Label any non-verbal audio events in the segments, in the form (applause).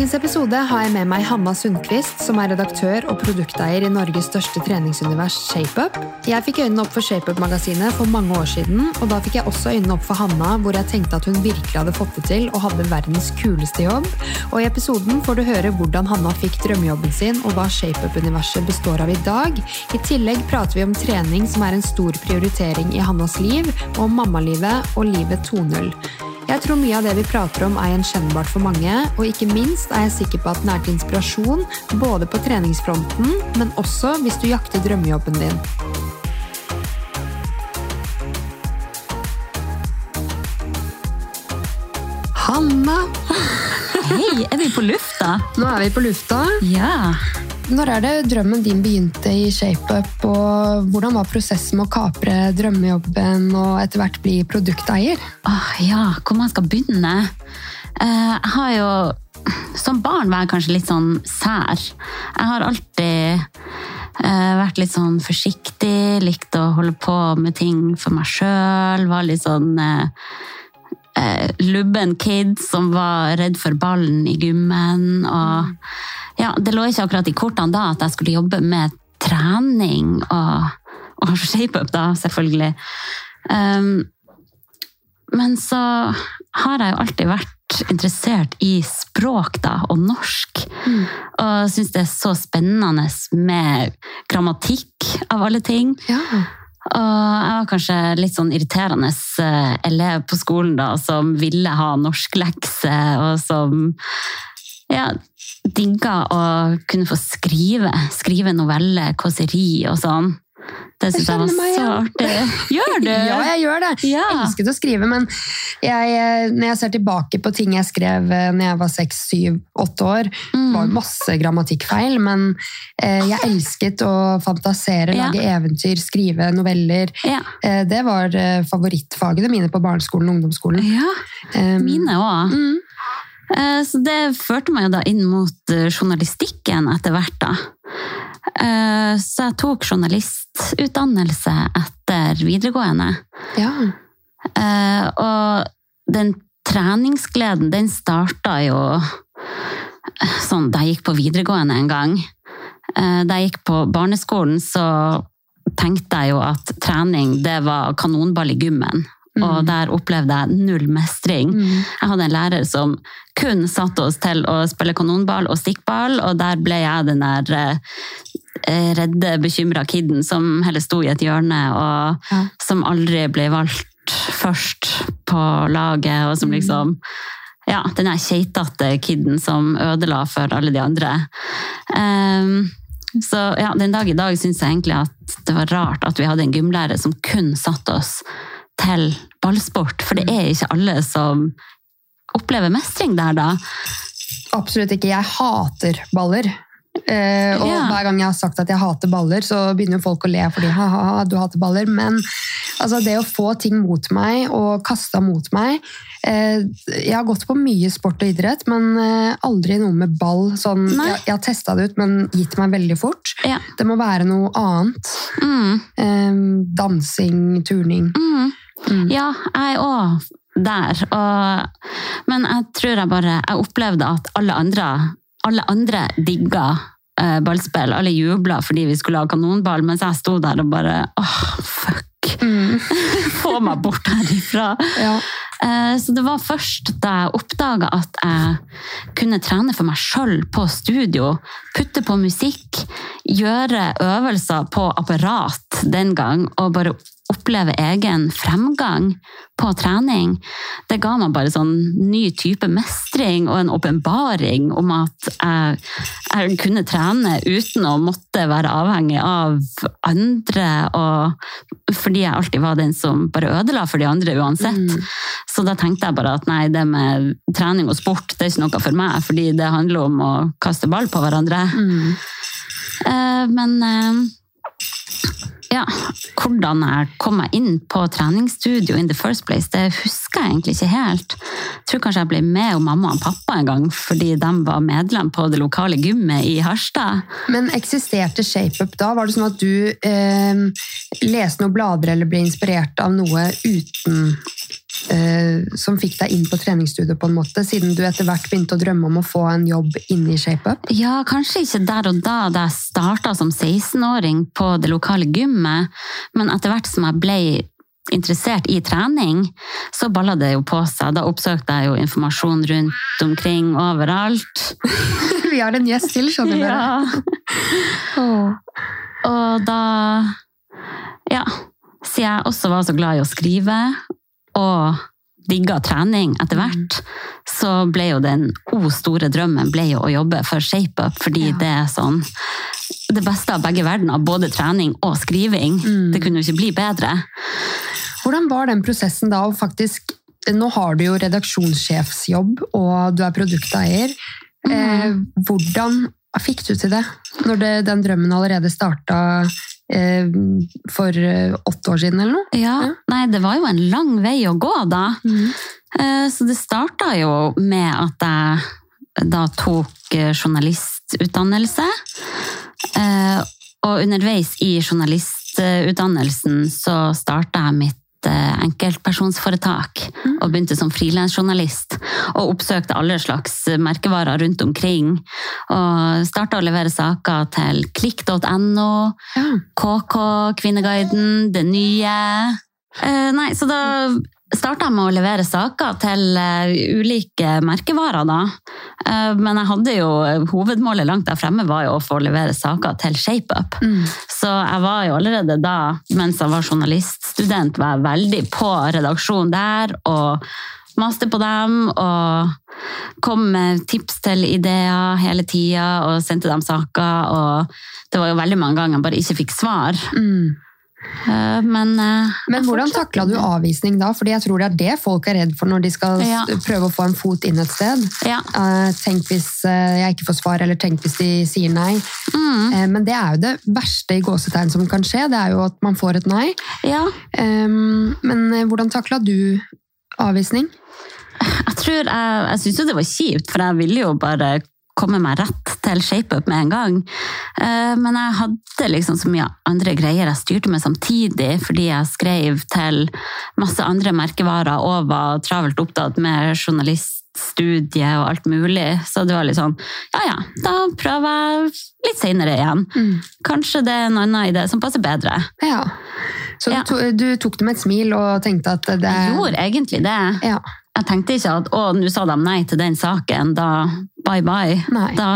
dagens episode har jeg med meg Hanna Sundquist, som er redaktør og produkteier i Norges største treningsunivers ShapeUp. Jeg fikk øynene opp for ShapeUp-magasinet for mange år siden, og da fikk jeg også øynene opp for Hanna, hvor jeg tenkte at hun virkelig hadde fått det til og hadde verdens kuleste jobb. Og i episoden får du høre hvordan Hanna fikk drømmejobben sin, og hva ShapeUp-universet består av i dag. I tillegg prater vi om trening, som er en stor prioritering i Hannas liv, og om mammalivet og livet 2.0. Jeg tror mye av det vi prater om er gjenkjennbart for mange, og ikke minst er jeg sikker på at den er til inspirasjon både på treningsfronten, men også hvis du jakter drømmejobben din. Hanna! Hei, er vi på lufta? Nå er vi på lufta. Ja. Når er det drømmen din begynte i ShapeUp, og hvordan var prosessen med å kapre drømmejobben og etter hvert bli produkteier? Åh, ja, hvor man skal begynne? Eh, Jeg har jo som barn var jeg kanskje litt sånn sær. Jeg har alltid eh, vært litt sånn forsiktig, likt å holde på med ting for meg sjøl. Var litt sånn eh, eh, lubben kid som var redd for ballen i gymmen. Og ja, det lå ikke akkurat i kortene da at jeg skulle jobbe med trening og, og shape-up, da, selvfølgelig. Um, men så har jeg jo alltid vært interessert i språk da, og norsk. Og syns det er så spennende med grammatikk, av alle ting. Ja. Og jeg var kanskje litt sånn irriterende eh, elev på skolen da, som ville ha norsklekse, og som ja, digga å kunne få skrive. Skrive noveller, kåseri og sånn. Det syns jeg var så artig. Gjør du? (laughs) Ja, jeg gjør det. Ja. Jeg elsket å skrive, men jeg, eh, når jeg ser tilbake på ting jeg skrev eh, når jeg var seks, syv, åtte år, Mm. det var masse grammatikkfeil, men eh, jeg elsket å fantasere, Ja. lage eventyr, skrive noveller. Ja. Eh, det var eh, favorittfagene mine på barneskolen og ungdomsskolen. ja. Mine òg. Mm. Eh, Så det førte meg jo da inn mot journalistikken etter hvert, da. Eh, Så jeg tok journalistutdannelse etter videregående. Ja. Eh, Og den treningsgleden, den starta jo eh, sånn da jeg gikk på videregående en gang. Da jeg gikk på barneskolen, så tenkte jeg jo at trening, det var kanonball i gymmen. Og der opplevde jeg null mestring. Mm. Jeg hadde en lærer som kun satte oss til å spille kanonball og stikkball, og der ble jeg den der eh, redde, bekymra kiden som heller sto i et hjørne, og Ja. som aldri ble valgt først på laget, og som liksom Ja, den der keitete kiden som ødela for alle de andre. Um, så ja, den dag i dag syns jeg egentlig at det var rart at vi hadde en gymlærer som kun satte oss til ballsport, for det er ikke alle som opplever mestring der, da. Absolutt ikke. Jeg hater baller. Eh, og Ja. hver gang jeg har sagt at jeg hater baller, så begynner folk å le fordi ha-ha, du hater baller. Men altså, det å få ting mot meg og kasta mot meg eh, Jeg har gått på mye sport og idrett, men eh, aldri noe med ball. Sånn, jeg, jeg har testa det ut, men gitt meg veldig fort. Ja. Det må være noe annet. Mm, dansing, turning. mm. Mm. Ja, jeg òg der. Og, men jeg tror jeg bare Jeg opplevde at alle andre, alle andre digga eh, ballspill. Alle jubla fordi vi skulle ha kanonball, mens jeg sto der og bare åh, fuck. Mm. (laughs) Få meg bort herifra. Ja. Eh, Så det var først da jeg oppdaga at jeg kunne trene for meg sjøl på studio, putte på musikk, gjøre øvelser på apparat den gang, og bare oppleve egen fremgang på trening. Det ga meg bare sånn ny type mestring og en åpenbaring om at jeg, jeg kunne trene uten å måtte være avhengig av andre, og fordi jeg alltid var den som bare ødela for de andre uansett. Så da tenkte jeg bare at nei, det med trening og sport det er ikke noe for meg, fordi det handler om å kaste ball på hverandre. Mm. Eh, men eh, ja, hvordan jeg kom meg inn på treningsstudio in the first place, det husker jeg egentlig ikke helt. Jeg tror kanskje jeg ble med og mamma og pappa en gang, fordi de var medlem på det lokale gymmet i Harstad. Men eksisterte ShapeUp da? Var det sånn at du eh, leste noen blader eller ble inspirert av noe uten som fikk deg inn på treningsstudio, på en måte, siden du etter hvert begynte å drømme om å få en jobb inne i ShapeUp? Ja, kanskje ikke der og da da jeg starta som 16-åring på det lokale gymmet, men etter hvert som jeg ble interessert i trening, så balla det jo på seg. Da oppsøkte jeg jo informasjon rundt omkring overalt. (laughs) Vi har en gjest til, skjønner du. Ja. Og da Ja. Siden jeg også var så glad i å skrive, og digga trening etter hvert, så ble jo den o store drømmen ble jo å jobbe for ShapeUp, fordi Ja. det er sånn det beste av begge verdener, både trening og skriving. Mm. Det kunne jo ikke bli bedre. Hvordan var den prosessen da? Og faktisk, nå har du jo redaksjonssjefsjobb, og du er produkteier. Eh, hvordan fikk du til det? Når det, den drømmen allerede starta for eh, åtte år siden, eller noe? Ja, Ja. Nei, det var jo en lang vei å gå da. Eh, Så det starta jo med at jeg da tok eh, journalistutdannelse. Eh, Og underveis i journalistutdannelsen så starta jeg mitt eh, enkeltpersonsforetak og begynte som frilansjournalist. Og oppsøkte alle slags merkevarer rundt omkring. Og starta å levere saker til klikk.no. KK, Kvinneguiden, Det Nye. Eh, nei, så da starta med å levere saker til eh, ulike merkevarer, da. Eh, men jeg hadde jo hovedmålet langt der fremme var jo å få levere saker til ShapeUp. Mm. Så jeg var jo allerede da, mens jeg var journaliststudent, var jeg veldig på redaksjonen der og maste på dem og kom med tips til ideer hele tida og sendte dem saker. Og det var jo veldig mange ganger jeg bare ikke fikk svar. Mm. Eh, Men, eh, Men hvordan takla du avvisning da? Fordi jeg tror det er det folk er redd for når de skal Ja. prøve å få en fot inn et sted. Ja. Eh, tenk hvis jeg ikke får svar, eller tenk hvis de sier nei. Mm, men det er jo det verste i gåsetegn som kan skje, det er jo at man får et nei. ja. Men hvordan takla du avvisning? Jeg tror jeg, jeg syns jo det var kjipt, for jeg ville jo bare komme meg rett til ShapeUp med en gang. Eh, Men jeg hadde liksom så mye andre greier jeg styrte med samtidig, fordi jeg skrev til masse andre merkevarer og var travelt opptatt med journaliststudie og alt mulig. Så det var litt sånn, ja ja, da prøver jeg litt senere igjen. Kanskje det er en annen idé som passer bedre. Ja. Så Ja. Du, du tok det med et smil og tenkte at det Jeg gjorde egentlig det. Ja. Jeg tenkte ikke at å, nå sa de nei til den saken, da bye bye. Nei. Da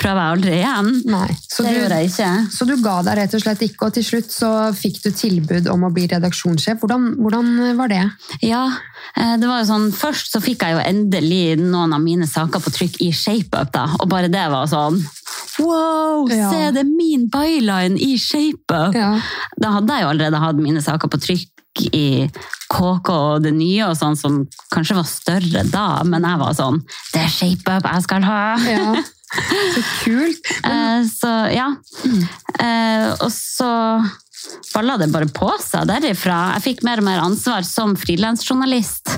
prøver jeg aldri igjen. Nei. Så det du, gjorde jeg ikke. så du ga deg rett og slett ikke, og til slutt så fikk du tilbud om å bli redaksjonssjef. Hvordan, hvordan var det? Ja, eh, det var jo sånn, Først så fikk jeg jo endelig noen av mine saker på trykk i ShapeUp, da. Og bare det var sånn Wow, Ja. se det er min byline i ShapeUp! Ja. Da hadde jeg jo allerede hatt mine saker på trykk i KK og det nye, og sånn som kanskje var større da, men jeg var sånn Det er ShapeUp jeg skal ha! ja. Så kult. (laughs) Eh, så ja. Eh, og så balla det bare på seg derifra. Jeg fikk mer og mer ansvar som frilansjournalist.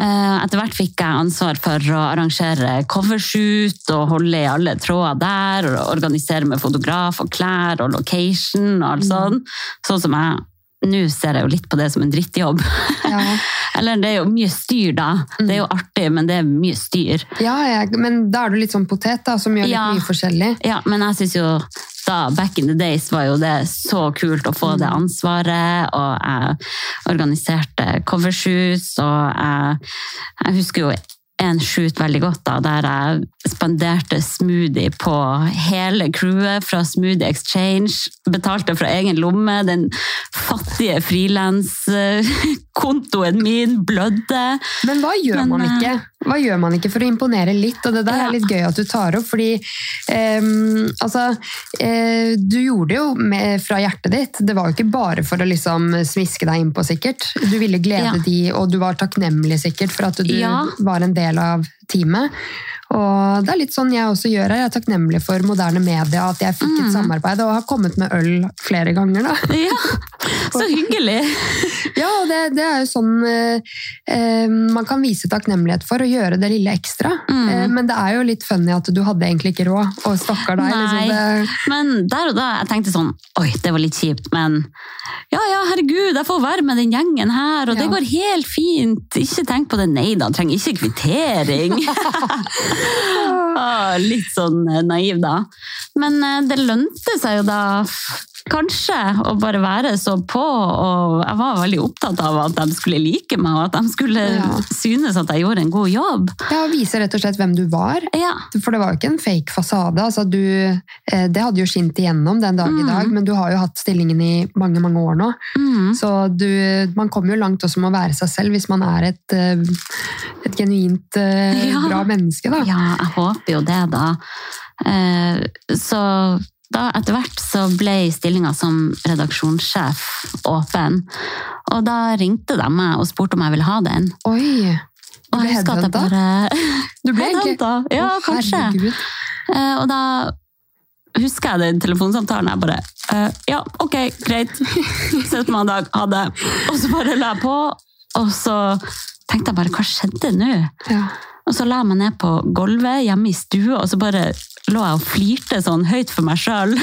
Eh, etter hvert fikk jeg ansvar for å arrangere covershoot og holde i alle tråder der, og organisere med fotograf og klær og location og alt sånt. Sånn som jeg nå ser jeg jo litt på det som en drittjobb. Ja. (laughs) Eller det er jo mye styr, da. Det er jo artig, men det er mye styr. Ja, jeg, men da er du litt sånn potet, da, som gjør litt Ja. mye forskjellig. Ja, men jeg syns jo da, back in the days, var jo det så kult å få det ansvaret, og jeg organiserte covershoots, og jeg, jeg husker jo en shoot veldig godt da, der jeg spanderte smoothie på hele crewet fra Smoothie Exchange, betalte fra egen lomme, den fattige frilanskontoen min blødde. Men hva gjør Men, man eh, ikke? Hva gjør man ikke for å imponere litt? Og det der Ja. er litt gøy at du tar opp, fordi ehm, altså, eh, du gjorde det jo med, fra hjertet ditt. Det var jo ikke bare for å liksom smiske deg innpå, sikkert. Du ville glede Ja. de, og du var takknemlig sikkert for at du Ja. var en del av teamet. Og det er litt sånn jeg også gjør her. Jeg er takknemlig for moderne media, at jeg fikk Mm. et samarbeid og har kommet med øl flere ganger. da. Ja, så (laughs) hyggelig! (laughs) Ja, og det, det er jo sånn eh, eh, man kan vise takknemlighet for å gjøre det lille ekstra. Mm. Eh, men det er jo litt funny at du hadde egentlig ikke råd, og stakkar deg. Nei. Liksom Men der og da jeg tenkte sånn Oi, det var litt kjipt, men ja ja, herregud, jeg får være med den gjengen her, og det går helt fint. Ikke tenk på det. Nei da, trenger ikke kvittering. (laughs) Ah, litt sånn eh, naiv, da. Men eh, det lønte seg jo da kanskje å bare være så på, og jeg var veldig opptatt av at de skulle like meg, og at de skulle Ja. synes at jeg gjorde en god jobb. ja, vise rett og slett hvem du var. Ja, For det var jo ikke en fake fasade. Altså, du, eh, det hadde jo skint igjennom den dag i Mm. dag, men du har jo hatt stillingen i mange mange år nå. mm. Så du, man kommer jo langt også med å være seg selv hvis man er et, eh, et genuint eh, Ja. bra menneske. Da. Ja, jeg håper jo det, da. Eh, Så da etter hvert så ble stillinga som redaksjonssjef åpen. Og da ringte de meg og spurte om jeg ville ha den. Oi! Du ble headhunta? bare Du ble (laughs) Headhunta, Ja, oh, kanskje. herregud. Eh, Og da husker jeg den telefonsamtalen. Jeg bare eh, Ja, ok, greit. På mandag. Ha det. Og så bare la jeg på, og så tenkte jeg bare Hva skjedde nå? Ja. Og så la jeg meg ned på gulvet hjemme i stua, og så bare lå jeg og flirte sånn høyt for meg sjøl.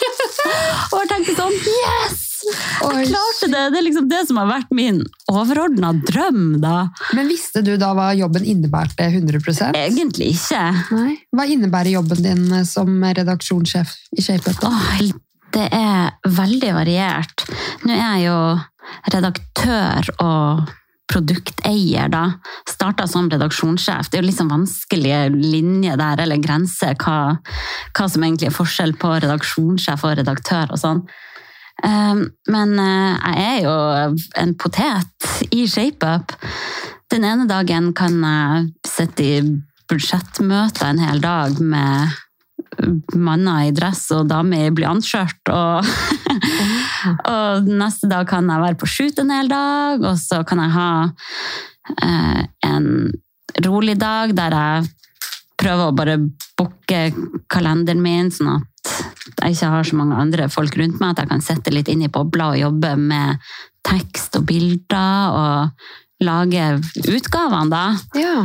(laughs) og jeg tenkte sånn Yes! Jeg klarte det! Det er liksom det som har vært min overordna drøm, da. Men visste du da hva jobben innebærte 100% Egentlig ikke. Nei. Hva innebærer jobben din eh, som redaksjonssjef i ShapeUp? det er veldig variert. Nå er jeg jo redaktør og produkteier, da. Starta som redaksjonssjef. Det er jo liksom vanskelige linjer der, eller grenser, hva, hva som egentlig er forskjell på redaksjonssjef og redaktør og sånn. Um, Men eh, jeg er jo en potet i ShapeUp. Den ene dagen kan jeg sitte i budsjettmøter en hel dag med manner i dress og damer i blyantskjørt. Og, (laughs) og neste dag kan jeg være på shoot en hel dag, og så kan jeg ha eh, en rolig dag der jeg prøver å bare booke kalenderen min, sånn at jeg ikke har så mange andre folk rundt meg, at jeg kan sette litt inn i bobla og jobbe med tekst og bilder og lage utgavene, da. Ja.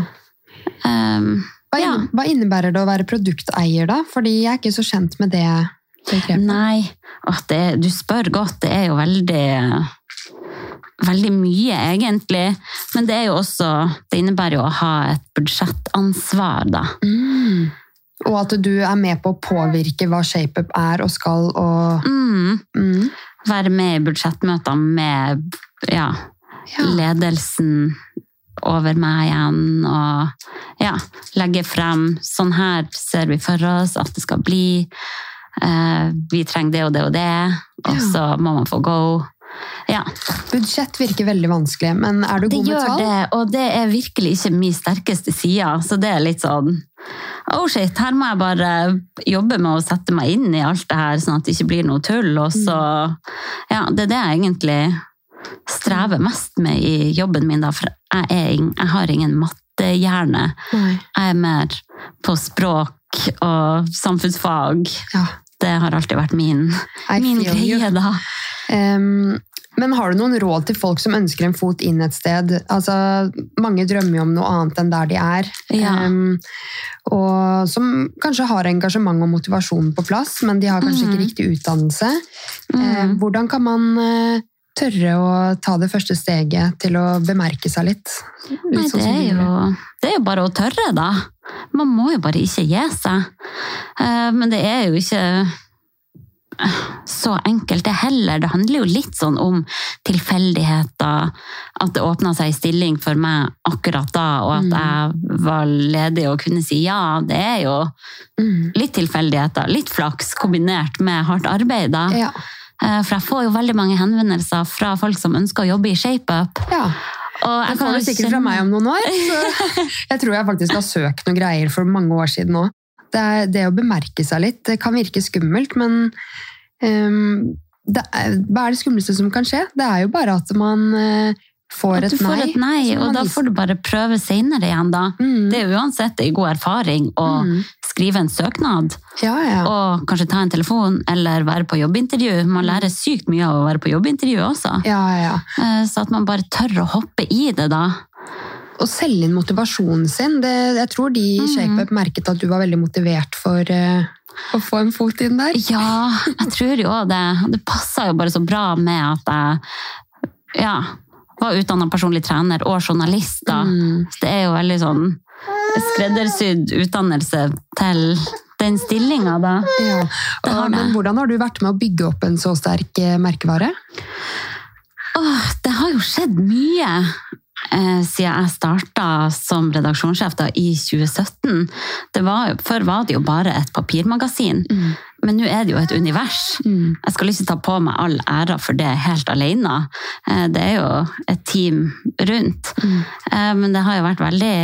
Um, Hva, Ja. hva innebærer det å være produkteier, da? Fordi jeg er ikke så kjent med det begrepet. Nei, det, du spør godt. Det er jo veldig Veldig mye, egentlig. Men det er jo også Det innebærer jo å ha et budsjettansvar, da. Mm. Og at du er med på å påvirke hva ShapeUp er og skal, og Mm. mm. Være med i budsjettmøter med ja, Ja. ledelsen over meg igjen, og ja, legge frem Sånn her ser vi for oss at det skal bli. Eh, vi trenger det og det og det, og så må man få go. Ja. Budsjett virker veldig vanskelig, men er du Det god med gjør tall? det, og det er virkelig ikke min sterkeste side. Så det er litt sånn Oh shit, her må jeg bare jobbe med å sette meg inn i alt det her, sånn at det ikke blir noe tull. Og så Ja, det er det jeg egentlig strever mest med i jobben min, da. For jeg, er, jeg har ingen mattehjerne. Jeg er mer på språk og samfunnsfag. Ja. Det har alltid vært min, min greie, da. Um, men har du noen råd til folk som ønsker en fot inn et sted? Altså, mange drømmer jo om noe annet enn der de er. Ja. Um, og som kanskje har engasjement og motivasjon på plass, men de har kanskje mm. ikke riktig utdannelse. Mm. Eh, hvordan kan man uh, tørre å ta det første steget til å bemerke seg litt? Nei, det er, jo, det er jo bare å tørre, da. Man må jo bare ikke gi seg. Eh, Men det er jo ikke eh, så enkelt, det heller. Det handler jo litt sånn om tilfeldigheter. At det åpna seg en stilling for meg akkurat da, og at Mm. jeg var ledig og kunne si ja. Det er jo Mm. litt tilfeldigheter, litt flaks kombinert med hardt arbeid, da. Ja. Eh, For jeg får jo veldig mange henvendelser fra folk som ønsker å jobbe i ShapeUp. ja. Og Det jeg kan får du sikkert fra meg om noen år. (laughs) Så jeg tror jeg faktisk har søkt noen greier for mange år siden òg. Det, det å bemerke seg litt det kan virke skummelt, men um, det er, hva er det skumleste som kan skje? Det er jo bare at man eh, får et du får nei. et nei, og da får du bare prøve senere igjen, da. Mm. Det er uansett en god erfaring å Mm. skrive en søknad, Ja, ja. og kanskje ta en telefon, eller være på jobbintervju. Man lærer sykt mye av å være på jobbintervju også. ja, ja. Eh, Så at man bare tør å hoppe i det, da. Å selge inn motivasjonen sin. Det, jeg tror de i Mm. ShapeUp merket at du var veldig motivert for uh, å få en fot inn der. Ja, jeg tror jo det. Det passa jo bare så bra med at jeg ja, var utdanna personlig trener og journalist. da. Mm. Så det er jo veldig sånn skreddersydd utdannelse til den stillinga, da. Ja. Og, men hvordan har du vært med å bygge opp en så sterk eh, merkevare? Åh, det har jo skjedd mye siden jeg starta som redaksjonssjef da, i 2017. Det var, før var det jo bare et papirmagasin, men nå er det jo et univers. Mm. Jeg skal ikke ta på meg all æra for det helt alene. Eh, Det er jo et team rundt. Mm. Eh, Men det har jo vært veldig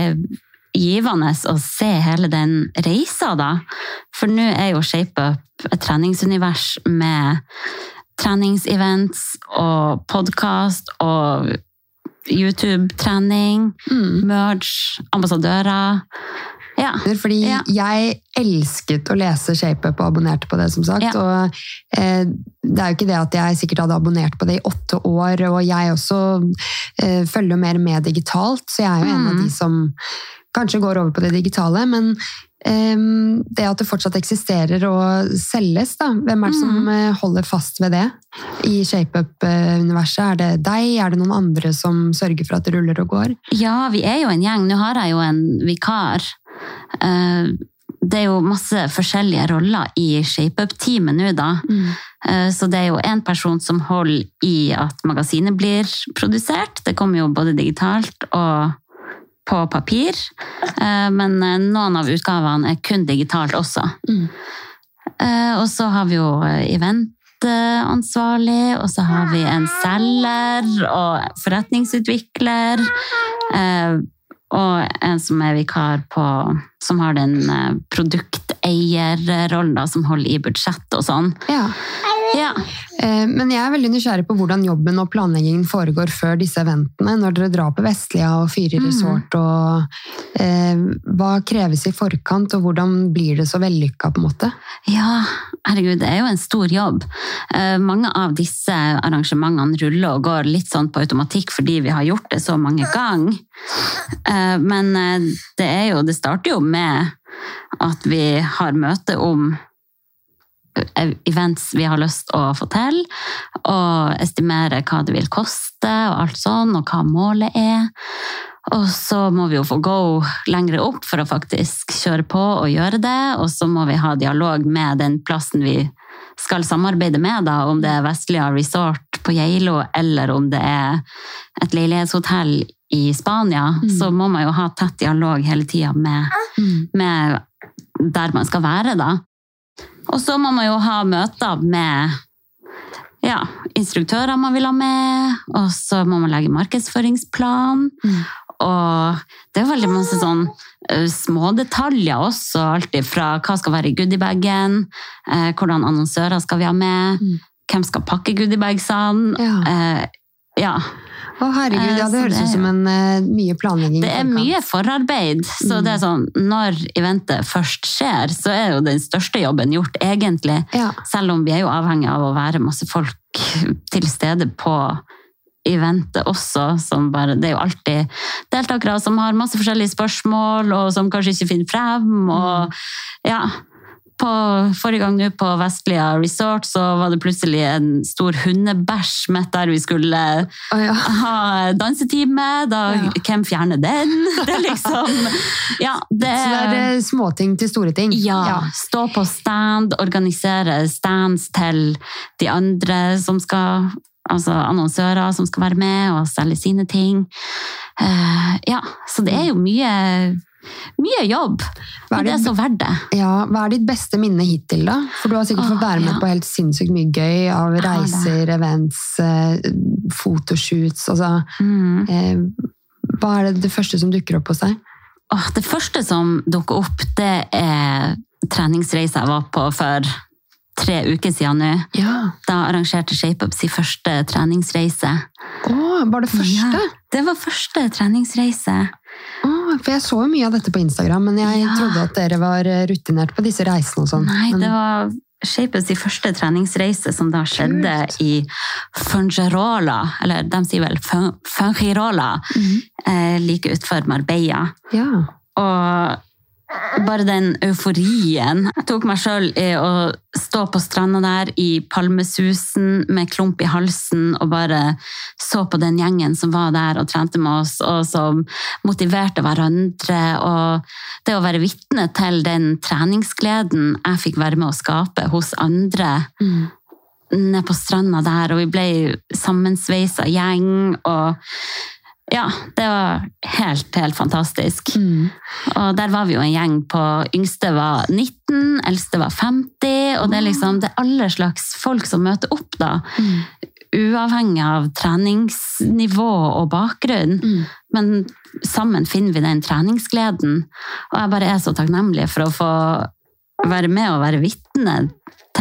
givende å se hele den reisa, da. For nå er jo ShapeUp et treningsunivers med treningsevents og podkast og YouTube-trening, Mm. merge, ambassadører. Ja. Fordi Ja. jeg elsket å lese ShapeUp og abonnerte på det, som sagt. Ja. Og eh, det er jo ikke det at jeg sikkert hadde abonnert på det i åtte år, og jeg også eh, følger mer med digitalt, så jeg er jo en av Mm. de som kanskje går over på det digitale, men det at det fortsatt eksisterer og selges, da. Hvem er det som Mm. eh, holder fast ved det i ShapeUp-universet? Er det deg? Er det noen andre som sørger for at det ruller og går? Ja, vi er jo en gjeng. Nå har jeg jo en vikar. Eh, Det er jo masse forskjellige roller i ShapeUp-teamet nå, da. Mm. Så det er jo en person som holder i at magasinet blir produsert. Det kommer jo både digitalt og på papir. Eh, Men eh, noen av utgavene er kun digitalt også. Mm. Eh, Og så har vi jo eventansvarlig, og så har vi en selger og forretningsutvikler. Og en som er vikar på Som har den produkteierrollen, som holder i budsjett og sånn. Ja. Ja. (laughs) Eh, Men jeg er veldig nysgjerrig på hvordan jobben og planleggingen foregår før disse eventene, når dere drar på Vestlia og fyrer Mhm. resort. Og, eh, hva kreves i forkant, og hvordan blir det så vellykka? på en måte? Ja, herregud, det er jo en stor jobb. Eh, mange av disse arrangementene ruller og går litt sånn på automatikk fordi vi har gjort det så mange ganger. Eh, men det er jo, det starter jo med at vi har møte om events vi har lyst å få til, og estimere hva det vil koste og alt sånn, og hva målet er. Og så må vi jo få go lengre opp for å faktisk kjøre på og gjøre det. Og så må vi ha dialog med den plassen vi skal samarbeide med, da, om det er Vestlia Resort på Geilo eller om det er et leilighetshotell i Spania. Mm. Så må man jo ha tett dialog hele tida med, med der man skal være, da. Og så må man jo ha møter med ja, instruktører man vil ha med, og så må man legge markedsføringsplan. Mm. Og det er veldig masse sånn små detaljer også, alt fra hva skal være i goodiebagen, eh, hvordan annonsører skal vi ha med, Mm. hvem skal pakke goodiebagsene. Ja. Eh, ja. Å herregud, Eh, ja, det høres ut som en uh, mye planlegging. Det er mye forarbeid, så Mm. det er sånn, når eventet først skjer, så er jo den største jobben gjort egentlig. Ja. Selv om vi er jo avhengig av å være masse folk til stede på eventet også, som bare, det er jo alltid deltakere som har masse forskjellige spørsmål, og som kanskje ikke finner frem, og ja, på forrige gang nå på Vestlia Resort så var det plutselig en stor hundebæsj midt der vi skulle oh, ja. ha dansetime, da Ja. hvem fjerner den? (laughs) Det er liksom, ja, det Så det er småting til store ting. ja, stå på stand, organisere stands til de andre som skal Altså annonsører som skal være med og selge sine ting. Uh, ja, så det er jo mye, mye jobb. Men det er så verdt det. Ja, Hva er ditt beste minne hittil, da? For du har sikkert fått være med ja. på helt sinnssykt mye gøy av reiser, events, eh, fotoshoots. Altså, Mm. eh, hva er det, det første som dukker opp hos deg? Åh, det første som dukker opp, det er treningsreisa jeg var på for tre uker siden nå. Ja. Da arrangerte ShapeUp sin første treningsreise. Å, var det første? Ja, det var første treningsreise. Å, for jeg så jo mye av dette på Instagram, men jeg Ja. trodde at dere var eh, rutinert på disse reisene og sånn. Nei, Men- det var Shapers i første treningsreise som da skjedde Kult. i Fungirola, eller de sier vel Fungirola, Fungirola, -hmm. eh, like utenfor Marbella. Ja. Og bare den euforien. Jeg tok meg sjøl i å stå på stranda der i palmesusen med klump i halsen og bare så på den gjengen som var der og trente med oss, og som motiverte hverandre. Og det å være vitne til den treningsgleden jeg fikk være med å skape hos andre Mm. nede på stranda der, og vi ble sammensveisa gjeng. og ja, det var helt, helt fantastisk. Mm. Og der var vi jo en gjeng på Yngste var 19, eldste var 50, og det er liksom det er alle slags folk som møter opp, da. Mm. Uavhengig av treningsnivå og bakgrunn. Mm. Men sammen finner vi den treningsgleden. Og jeg bare er så takknemlig for å få være med og være vitne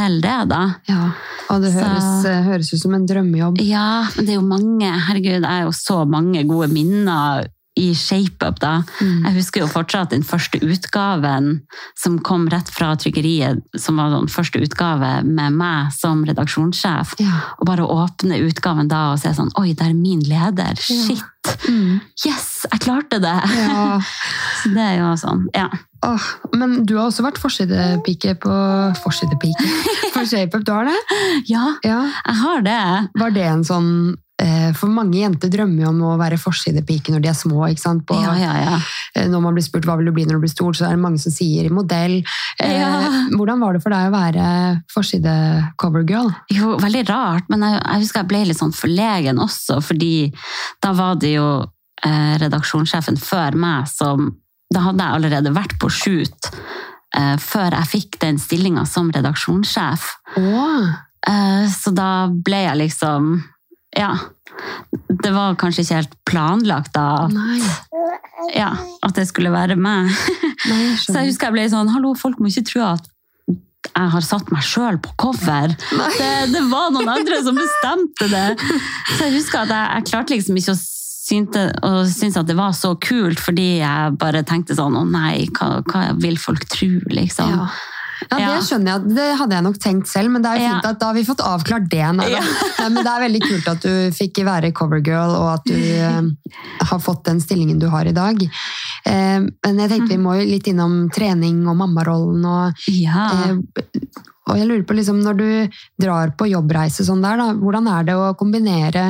til det, da. Ja, og det høres, eh, høres ut som en drømmejobb. Ja, men det er jo mange Herregud, jeg har jo så mange gode minner i ShapeUp, da. Mm. Jeg husker jo fortsatt den første utgaven som kom rett fra trykkeriet, som var den første utgave med meg som redaksjonssjef. Ja. Og bare å åpne utgaven da og se sånn Oi, det er min leder! Shit! Mm. Yes, jeg klarte det! ja. (laughs) Så det er jo sånn, ja. Oh, men du har også vært forsidepike på Forsidepike (laughs) for ShapeUp, du har det? Ja, Ja. jeg har det. Var det en sånn For mange jenter drømmer jo om å være forsidepike når de er små. På, Ja, ja, ja. eh, Når man blir spurt hva vil du bli når du blir stor, så er det mange som sier modell. Eh, Hvordan var det for deg å være forside-covergirl? Jo, veldig rart, men jeg, jeg husker jeg ble litt sånn forlegen også, fordi da var det jo eh, redaksjonssjefen før meg som Da hadde jeg allerede vært på shoot eh, før jeg fikk den stillinga som redaksjonssjef. Oh. Eh, så da ble jeg liksom Ja. Det var kanskje ikke helt planlagt da at, ja, at det skulle være meg. nei, jeg (laughs) Så jeg husker jeg ble sånn Hallo, folk må ikke tro at jeg har satt meg sjøl på cover. Det, det var noen andre som bestemte det. Så jeg husker at jeg, jeg klarte liksom ikke å synte, og synes at det var så kult, fordi jeg bare tenkte sånn Å nei, hva, hva vil folk tro, liksom? Ja. Ja, Det skjønner jeg. Det hadde jeg nok tenkt selv, men det er jo fint at da har vi fått avklart det. Nei. Ja. (laughs) Nei, men det er veldig kult at du fikk være covergirl, og at du eh, har fått den stillingen du har i dag. Eh, men jeg tenkte vi må jo litt innom trening og mammarollen. Og, Ja. eh, og jeg lurer på, liksom, når du drar på jobbreise sånn der, da, hvordan er det å kombinere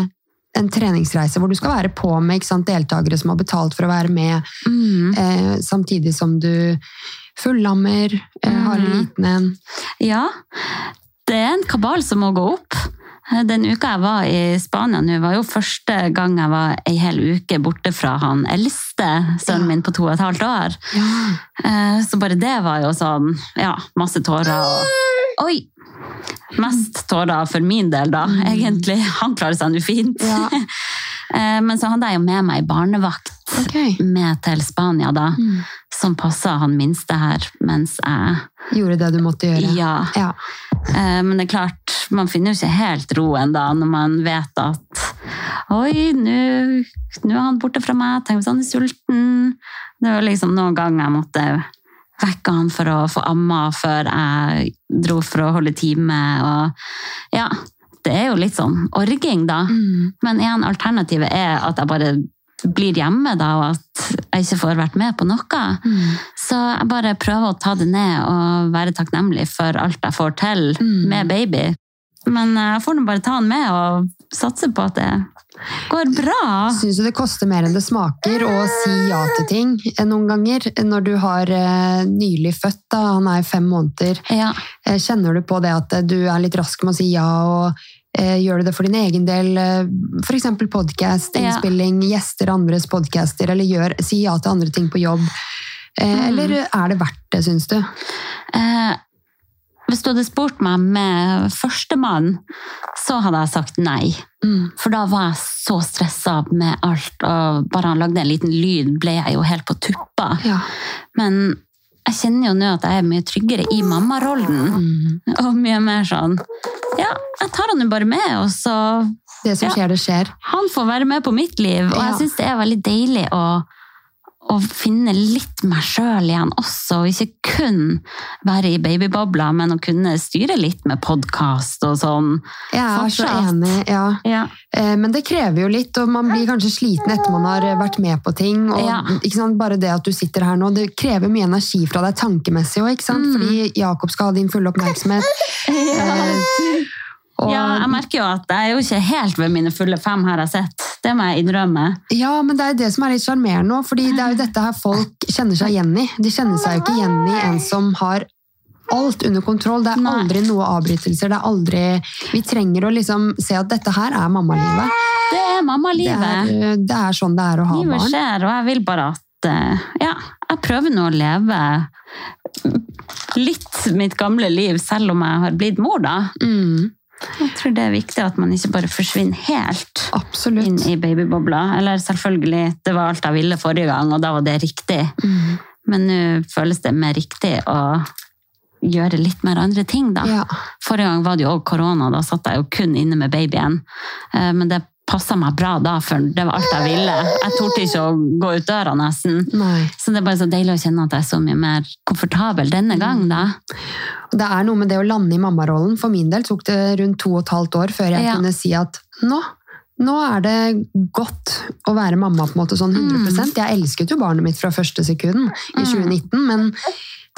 en treningsreise hvor du skal være på med deltakere som har betalt for å være med, Mm. eh, samtidig som du fullammer, mm. har en Mhm. liten en. ja. Det er en kabal som må gå opp. Den uka jeg var i Spania nå, var jo første gang jeg var ei hel uke borte fra han eldste sønnen min på to og et halvt år. Ja. Eh, Så bare det var jo sånn, ja, masse tårer. Og, oi! Mest tårer for min del, da, Mm. egentlig. Han klarer seg nå fint. Ja. (laughs) Eh, Men så hadde jeg jo med meg barnevakt okay. med til Spania, da, Mm. som passa han minste her mens jeg Gjorde det du måtte gjøre. Ja. Ja. Eh, Men det er klart, man finner jo ikke helt roen da, når man vet at Oi, nå nå er han borte fra meg. Tenk hvis han er sulten. Det var liksom noen ganger jeg måtte vekke han for å få amma før jeg dro for å holde time. Og ja, det er jo litt sånn orging, da. Mm. Men igjen, alternativet er at jeg bare blir hjemme, da, og at jeg ikke får vært med på noe. Mm. Så jeg bare prøver å ta det ned og være takknemlig for alt jeg får til Mm. med baby. Men jeg får nå bare ta han med og satse på at det går bra. Syns du det koster mer enn det smaker å si ja til ting noen ganger? Når du har eh, nylig født, da, han er fem måneder, Ja. eh, kjenner du på det at du er litt rask med å si ja, og gjør du det for din egen del? Eh, F.eks. podkast, Ja. innspilling, gjester andres podcaster, eller gjør, si ja til andre ting på jobb. Eh, Mm. Eller er det verdt det, syns du? Eh, hvis du hadde spurt meg med førstemann, så hadde jeg sagt nei. Mm. For da var jeg så stressa med alt, og bare han lagde en liten lyd, ble jeg jo helt på tuppa. Ja. Men jeg kjenner jo nå at jeg er mye tryggere i mammarollen. Mm. Og mye mer sånn Ja, jeg tar han jo bare med, og så Det som Ja. skjer, det skjer. Han får være med på mitt liv, og Ja. jeg syns det er veldig deilig å å finne litt meg sjøl igjen også, og ikke kun være i babybobla, men å kunne styre litt med podkast og sånn. Jeg er så enig, ja. Ja. Eh, Men det krever jo litt, og man blir kanskje sliten etter man har vært med på ting. Og Ja. sant? Bare det at du sitter her nå, det krever mye energi fra deg tankemessig òg, ikke sant? Mm. Fordi Jakob skal ha din fulle oppmerksomhet. (laughs) Eh, og, ja, jeg merker jo at jeg er jo ikke helt ved mine fulle fem, her jeg sett. Det må jeg innrømme. ja, men det er jo det som er litt sjarmerende òg, fordi det er jo dette her folk kjenner seg igjen i. De kjenner seg jo ikke igjen i en som har alt under kontroll. Det er aldri noe avbrytelser. Det er aldri Vi trenger å liksom se at dette her er mammalivet. Det er Det er, mammalivet. det er sånn det er å ha Livet barn. skjer, og jeg vil bare at eh, Ja, jeg prøver nå å leve litt mitt gamle liv, selv om jeg har blitt mor, da. Mm, Jeg tror det er viktig at man ikke bare forsvinner helt inn i babybobla. Eller selvfølgelig, det var alt jeg ville forrige gang, og da var det riktig. Mm, Men nå føles det mer riktig å gjøre litt mer andre ting, da. ja. Forrige gang var det jo også korona, da satt jeg jo kun inne med babyen. Eh, Men det passa meg bra da, for det var alt jeg ville. Jeg torde ikke å gå ut døra nesten. Nei. Så det er bare så deilig å kjenne at jeg er så mye mer komfortabel denne gang, da. Det er noe med det å lande i mammarollen. For min del tok det rundt to og et halvt år før jeg Ja. kunne si at nå, nå er det godt å være mamma på en måte sånn 100% Jeg elsket jo barnet mitt fra første sekund i 2019, men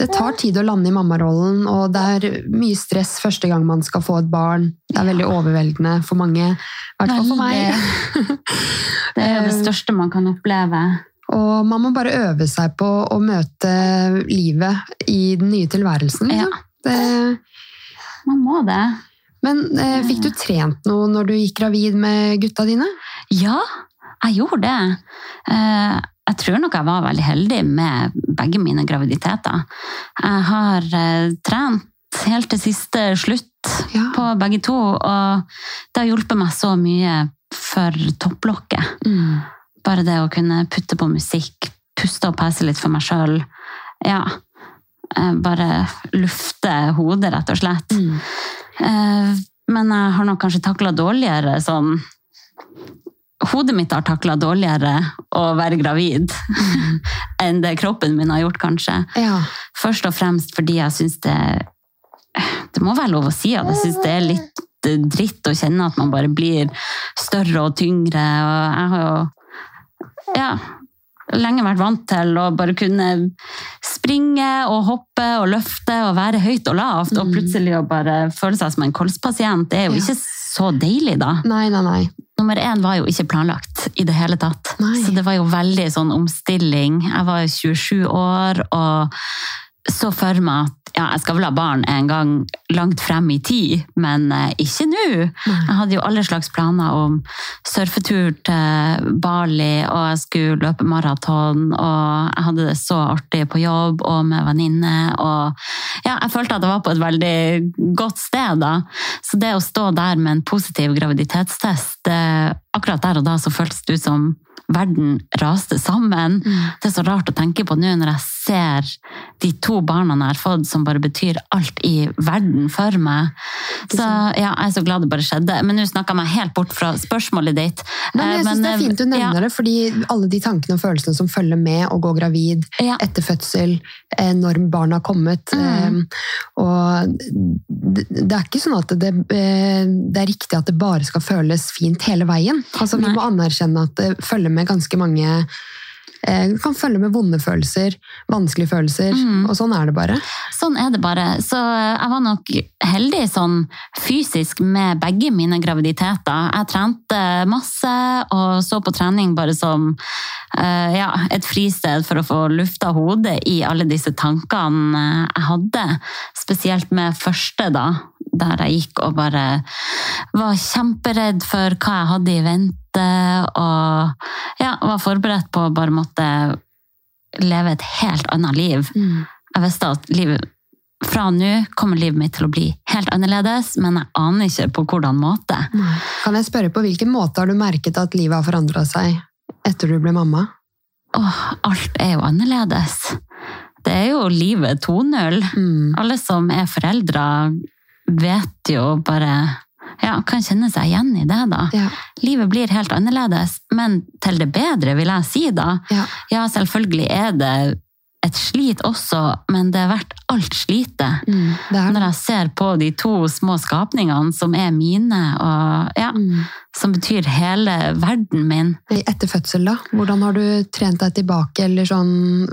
det tar tid å lande i mammarollen, og det er mye stress første gang man skal få et barn. Det er veldig overveldende for mange, i hvert fall for meg. (laughs) Det er jo det største man kan oppleve. Og man må bare øve seg på å møte livet i den nye tilværelsen. Ja. liksom. Det, Man må det. Men eh, fikk du trent noe når du gikk gravid med gutta dine? Ja, jeg gjorde det. Eh, Jeg tror nok jeg var veldig heldig med begge mine graviditeter. Jeg har eh, trent helt til siste slutt Ja. på begge to, og det har hjulpet meg så mye for topplokket. Mm. Bare det å kunne putte på musikk, puste og pese litt for meg sjøl. Ja. eh, Bare lufte hodet, rett og slett. Mm. Eh, Men jeg har nok kanskje takla dårligere sånn Hodet mitt har takla dårligere å være gravid (laughs) enn det kroppen min har gjort, kanskje. Ja. Først og fremst fordi jeg syns det Det må være lov å si at jeg syns det er litt eh, dritt å kjenne at man bare blir større og tyngre. Og jeg har jo ja, lenge vært vant til å bare kunne springe og hoppe og løfte og være høyt og lavt, og Mm. plutselig å bare føle seg som en kolspasient, det er jo Ja. ikke så deilig, da. Nei, nei, nei. Nummer én var jo ikke planlagt i det hele tatt. Nei. Så det var jo veldig sånn omstilling. Jeg var jo 27 år og så for meg at ja, jeg skal vel ha barn en gang langt frem i tid, men eh, ikke nå. Jeg hadde jo alle slags planer om surfetur til Bali, og jeg skulle løpe maraton, og jeg hadde det så artig på jobb og med venninne. Og ja, jeg følte at jeg var på et veldig godt sted da. Så det å stå der med en positiv graviditetstest, det, akkurat der og da så føltes det ut som verden raste sammen. Det er så rart å tenke på nå når jeg ser de to barna jeg har fått, som bare betyr alt i verden for meg. Så ja, jeg er så glad det bare skjedde. Men nå snakka jeg meg helt bort fra spørsmålet ditt. Nei, men jeg Eh, synes det er fint du ja, nevner det, fordi alle de tankene og følelsene som følger med å gå gravid Ja. etter fødsel, eh, når barna har kommet. Mm. eh, Og det det er ikke sånn at det, eh, det er riktig at det bare skal føles fint hele veien. Altså, vi må anerkjenne at det følger med ganske mange eh, Det kan følge med vonde følelser, vanskelige følelser, Mm. og sånn er det bare. Sånn er det bare. Så jeg var nok heldig sånn fysisk med begge mine graviditeter. Jeg trente masse og så på trening bare som eh, ja, et fristed for å få lufta hodet i alle disse tankene jeg hadde. Spesielt med første, da. Der jeg gikk og bare var kjemperedd for hva jeg hadde i vente, og ja, var forberedt på å bare måtte leve et helt annet liv. Jeg visste at livet, fra nå kommer livet mitt til å bli helt annerledes, men jeg aner ikke på hvordan måte. Kan jeg spørre på hvilken måte har du merket at livet har forandra seg etter du ble mamma? Åh, alt er jo annerledes. Det det er jo livet 2.0. Mm. Alle som er foreldre, vet jo bare Ja, kan kjenne seg igjen i det, da. Ja. Livet blir helt annerledes, men til det bedre, vil jeg si da. Ja. Ja, selvfølgelig er det et slit også, men det er verdt alt slitet. Mm. Når jeg ser på de to små skapningene som er mine, og ja, mm. som betyr hele verden min. Etter fødsel, da? Hvordan har du trent deg tilbake, eller sånn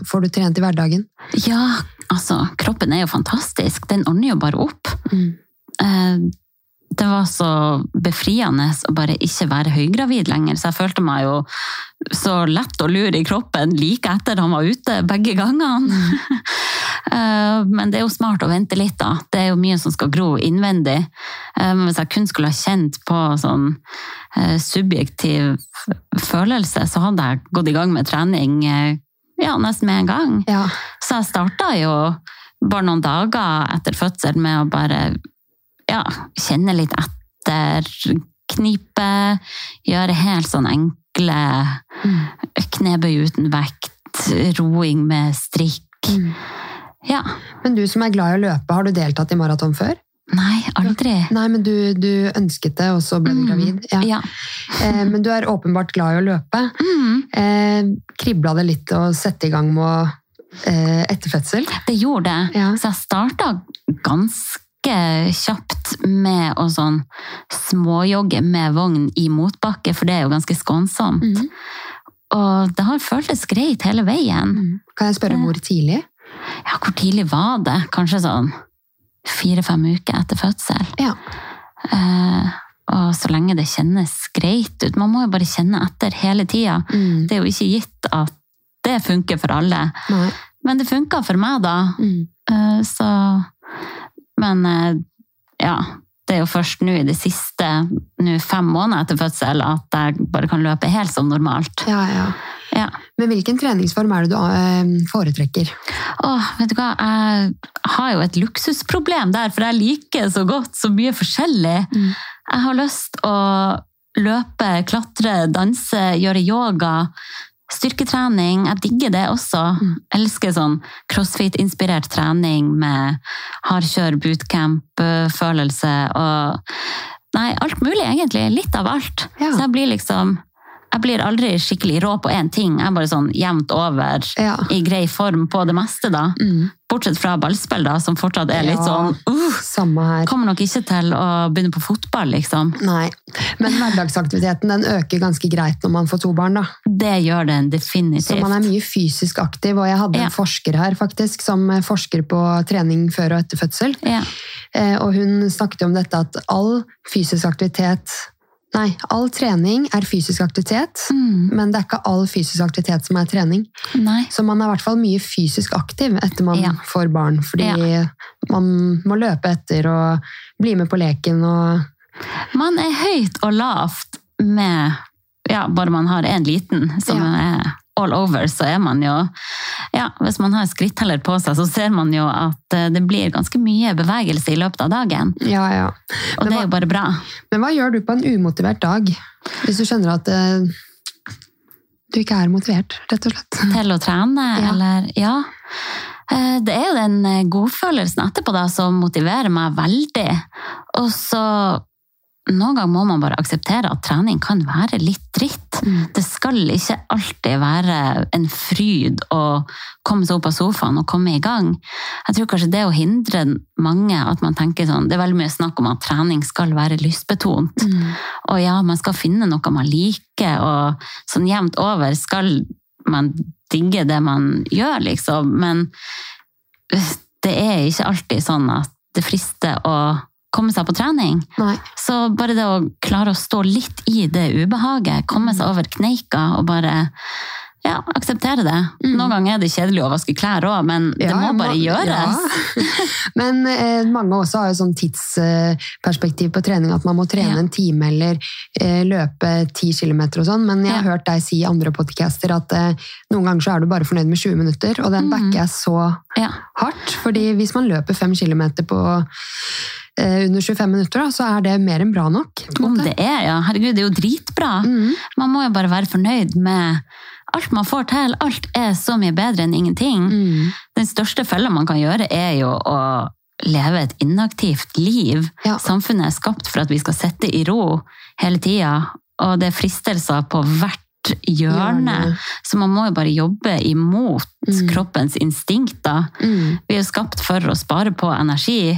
Får du trent i hverdagen? Ja, altså, kroppen er jo fantastisk. Den ordner jo bare opp. Mm. Det var så befriende å bare ikke være høygravid lenger, så jeg følte meg jo så lett og lur i kroppen like etter han var ute, begge gangene. (laughs) Eh, Men det er jo smart å vente litt, da. Det er jo mye som skal gro innvendig. Eh, hvis jeg kun skulle ha kjent på sånn eh, subjektiv følelse, så hadde jeg gått i gang med trening ja, nesten med en gang. Ja. Så jeg starta jo bare noen dager etter fødsel med å bare ja, kjenne litt etter, knipe, gjøre helt sånn enkle Mm. knebøy uten vekt, roing med strikk. Mm. Ja. Men du som er glad i å løpe, har du deltatt i maraton før? Nei, aldri. Nei, men du, du ønsket det, og så ble du Mm. gravid. Ja. Ja. Eh, men du er åpenbart glad i å løpe. Mm, Eh, Kribla det litt å sette i gang med å eh, etter fødsel? det gjorde det. Ja. Så jeg starta ganske kjapt med å sånn småjogge med vogn i motbakke, for det er jo ganske skånsomt. Mm. Og det har føltes greit hele veien. Mm. Kan jeg spørre hvor tidlig? Ja, hvor tidlig var det? Kanskje sånn fire-fem uker etter fødsel. Ja. Eh, og så lenge det kjennes greit ut. Man må jo bare kjenne etter hele tida. Mm. Det er jo ikke gitt at det funker for alle. Nei. Men det funka for meg, da. Mm. Eh, så Men eh, ja. Det er jo først nå i de siste, fem månedene etter fødsel, at jeg bare kan løpe helt som normalt. Ja, ja. Ja. Men hvilken treningsform er det du eh, foretrekker? Åh, vet du hva? Jeg har jo et luksusproblem der, for jeg liker så godt så mye forskjellig. Mm. Jeg har lyst å løpe, klatre, danse, gjøre yoga, styrketrening. Jeg digger det også. Mm. Elsker sånn crossfit-inspirert trening med hardkjør, bootcamp-følelse og Nei, alt mulig egentlig. Litt av alt. Ja. Så jeg blir liksom jeg blir aldri skikkelig rå på én ting. Jeg er bare sånn jevnt over Ja. i grei form på det meste, da. Mm. Bortsett fra ballspill, da, som fortsatt er litt Ja. sånn uh, Samme her. Kommer nok ikke til å begynne på fotball, liksom. Nei. Men hverdagsaktiviteten den øker ganske greit når man får to barn, da. Det gjør den definitivt. Så man er mye fysisk aktiv, og jeg hadde Ja. en forsker her faktisk, som forsker på trening før og etter fødsel. Ja. Eh, Og hun snakket om dette at all fysisk aktivitet Nei, all trening er fysisk aktivitet, Mm, men det er ikke all fysisk aktivitet som er trening. nei. Så man er i hvert fall mye fysisk aktiv etter man Ja. får barn, fordi Ja. man må løpe etter og bli med på leken og Man er høyt og lavt med ja, bare man har en liten som Ja. er all over, så er man jo ja, Hvis man har skritteller på seg, så ser man jo at eh, det blir ganske mye bevegelse i løpet av dagen. Ja, ja. Og det er jo bare bra. Men hva gjør du på en umotivert dag? Hvis du skjønner at eh, du ikke er motivert, rett og slett. (laughs) til å trene, Ja. eller ja. Eh, Det er jo den eh, godfølelsen etterpå da, som motiverer meg veldig. Og så noen ganger må man bare akseptere at trening kan være litt dritt. Mm. Det skal ikke alltid være en fryd å komme seg opp av sofaen og komme i gang. Jeg tror kanskje det å hindre mange at man tenker sånn, det er veldig mye snakk om at trening skal være lystbetont. Mm. Og ja, man skal finne noe man liker, og sånn jevnt over skal man digge det man gjør, liksom. Men det er ikke alltid sånn at det frister å komme seg på trening. Nei. Så bare det å klare å stå litt i det ubehaget, komme seg over kneika og bare ja, akseptere det. Mm. Noen ganger er det kjedelig å vaske klær òg, men det Ja, må bare man- gjøres. ja. (laughs) Men eh, mange også har jo sånn tidsperspektiv på trening, at man må trene Ja. en time eller eh, løpe ti kilometer og sånn. Men jeg har hørt deg si i andre podcaster at eh, noen ganger så er du bare fornøyd med 20 minutter, og den Mhm. backer jeg så hardt. fordi hvis man løper fem kilometer på under 25 minutter, da, så er det mer enn bra nok. Om det er, ja. Herregud, det er jo dritbra. Mm. Man må jo bare være fornøyd med alt man får til, alt er så mye bedre enn ingenting. Mm. Den største fella man kan gjøre, er jo å leve et inaktivt liv. Ja. Samfunnet er skapt for at vi skal sitte i ro hele tida, og det er fristelser på hvert hjørne. Hjørne. Så man må jo bare jobbe imot Mm. kroppens instinkter. Mm. Vi er jo skapt for å spare på energi,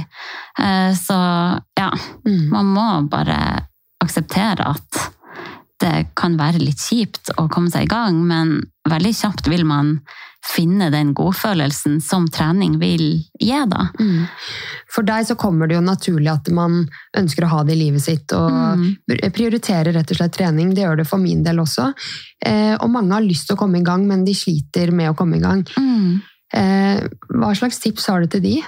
eh, så ja, Mm. man må bare akseptere at det kan være litt kjipt å komme seg i gang, men veldig kjapt vil man finne den godfølelsen som trening vil gi, da. Mm. For deg så kommer det jo naturlig at man ønsker å ha det i livet sitt, og Mm. prioriterer rett og slett trening. Det gjør det for min del også. Eh, og mange har lyst til å komme i gang, men de sliter med å komme i gang. Mm. Eh, hva slags tips har du til de?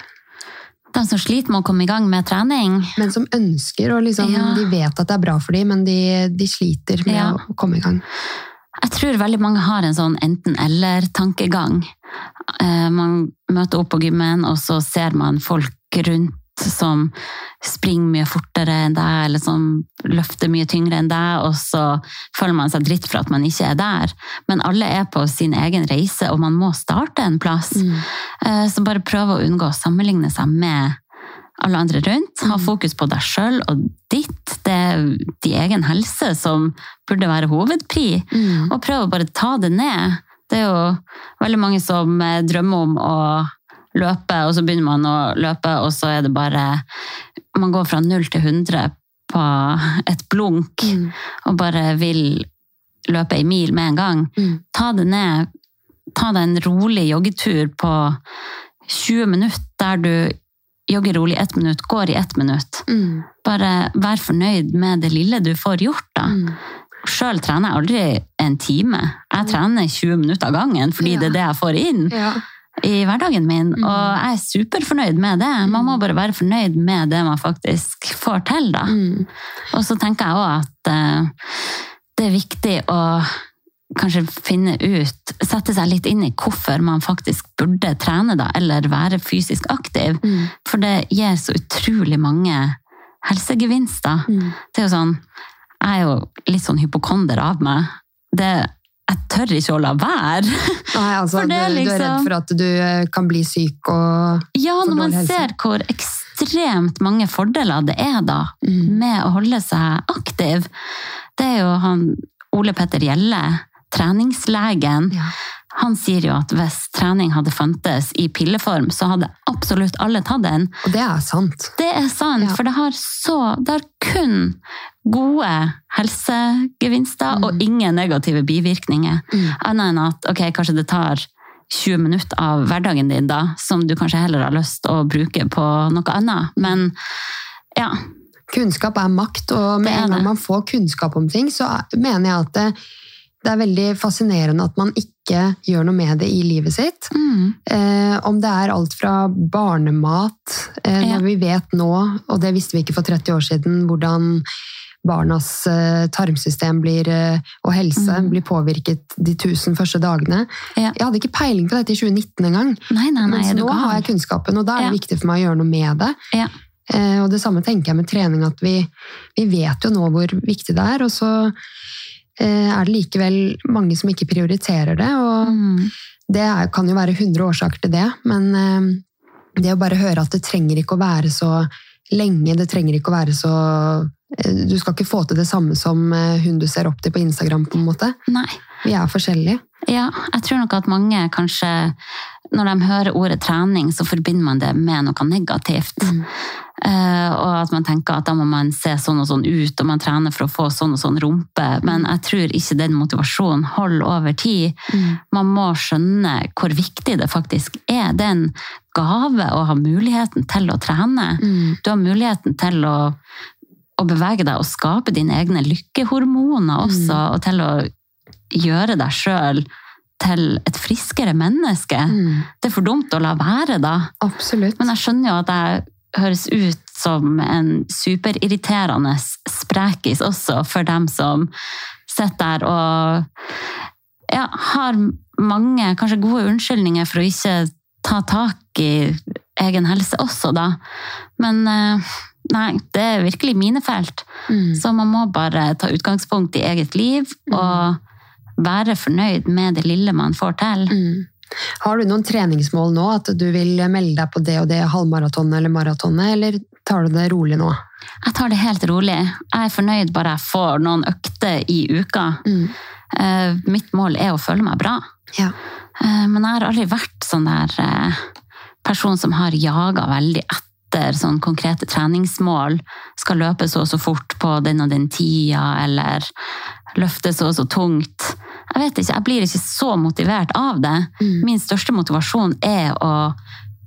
De som sliter med å komme i gang med trening. Men som ønsker, og liksom, Ja. de vet at det er bra for dem, men de, de sliter med Ja. å komme i gang. Jeg tror veldig mange har en sånn enten-eller-tankegang. Eh, Man møter opp på gymmen, og så ser man folk rundt som springer mye fortere enn deg, eller som løfter mye tyngre enn deg, og så føler man seg dritt for at man ikke er der. Men alle er på sin egen reise, og man må starte en plass. Mm. Eh, Så bare prøv å unngå å sammenligne seg med alle andre rundt. Ha Mm. fokus på deg sjøl og ditt. Det er din egen helse som burde være hovedpri. Mm. Og prøv å bare ta det ned. Det er jo veldig mange som eh, drømmer om å løpe, og så begynner man å løpe, og så er det bare Man går fra null til 100 på et blunk, Mm. og bare vil løpe ei mil med en gang. Mm. Ta det ned. Ta deg en rolig joggetur på 20 minutter, der du jogger rolig ett minutt, går i ett minutt. Mm. Bare vær fornøyd med det lille du får gjort, da. Mm. Sjøl trener jeg aldri en time. Jeg trener 20 minutter av gangen, fordi Ja. det er det jeg får inn Ja. i hverdagen min. Mm. Og jeg er superfornøyd med det. Man må bare være fornøyd med det man faktisk får til, da. Mm. Og så tenker jeg òg at eh, det er viktig å kanskje finne ut, sette seg litt inn i hvorfor man faktisk burde trene, da, eller være fysisk aktiv. Mm. For det gir så utrolig mange helsegevinster. Mm. Det er jo sånn, jeg er jo litt sånn hypokonder av meg. Det, jeg tør ikke å la være. Nei, altså, (laughs) For det du, du, du er redd liksom- for at du eh, kan bli syk og Ja, når man helse. ser hvor ekstremt mange fordeler det er da, mm. med å holde seg aktiv. Det er jo han Ole Petter Gjelle, treningslegen. ja. Han sier jo at hvis trening hadde fantes i pilleform, så hadde absolutt alle tatt den. Og det er sant. Det er sant, Ja. for det har, så, det har kun gode helsegevinster Mm. og ingen negative bivirkninger. Mm. Annet enn at ok, kanskje det tar 20 minutter av hverdagen din, da, som du kanskje heller har lyst til å bruke på noe annet. Men ja. Kunnskap er makt, og med en gang man får kunnskap om ting, så er- mener jeg at det, er veldig fascinerende at man ikke gjør noe med det i livet sitt. Mm. Eh, om det er alt fra barnemat, eh, Ja. når vi vet nå, og det visste vi ikke for 30 år siden, hvordan barnas eh, tarmsystem blir, eh, og helse Mm. blir påvirket de tusen første dagene. Ja. Jeg hadde ikke peiling på dette i 2019 engang, Nei, nei, nei, mens nå har jeg kunnskapen, og da er det Ja. viktig for meg å gjøre noe med det. Ja. Eh, og det samme tenker jeg med trening, at vi, vi vet jo nå hvor viktig det er, og så er det likevel mange som ikke prioriterer det, og Mm. det kan jo være 100 årsaker til det, men eh, det å bare høre at det trenger ikke å være så lenge, det trenger ikke å være så eh, Du skal ikke få til det samme som eh, hun du ser opp til på Instagram, på en måte. Nei. Vi er forskjellige. Ja, jeg tror nok at mange kanskje Når de hører ordet trening, så forbinder man det med noe negativt. Mm. Uh, og at man tenker at da må man se sånn og sånn ut, og man trener for å få sånn og sånn rumpe. Men jeg tror ikke den motivasjonen holder over tid. Mm. Man må skjønne hvor viktig det faktisk er. Det er en gave å ha muligheten til å trene. Mm. Du har muligheten til å, å bevege deg og skape dine egne lykkehormoner også, og til å gjøre deg sjøl til et friskere menneske. Mm. Det er for dumt å la være, da. Absolutt. Men jeg skjønner jo at jeg høres ut som en superirriterende sprekis også for dem som sitter der og ja, har mange, kanskje gode unnskyldninger for å ikke ta tak i egen helse også, da. Men eh, nei, det er virkelig mine felt. Mm. Så man må bare ta utgangspunkt i eget liv og være fornøyd med det lille man får til. Mm. Har du noen treningsmål nå? At du vil melde deg på det og det halvmaratonet eller maratonet, eller tar du det rolig nå? Jeg tar det helt rolig. Jeg er fornøyd bare jeg får noen økter i uka. Mm. Uh, Mitt mål er å føle meg bra. Ja. Uh, Men jeg har aldri vært sånn der uh, person som har jaga veldig etter sånn konkrete treningsmål. Skal løpe så og så fort på den og den tida, eller løfte så og så tungt. Jeg vet ikke, jeg blir ikke så motivert av det. Mm. Min største motivasjon er å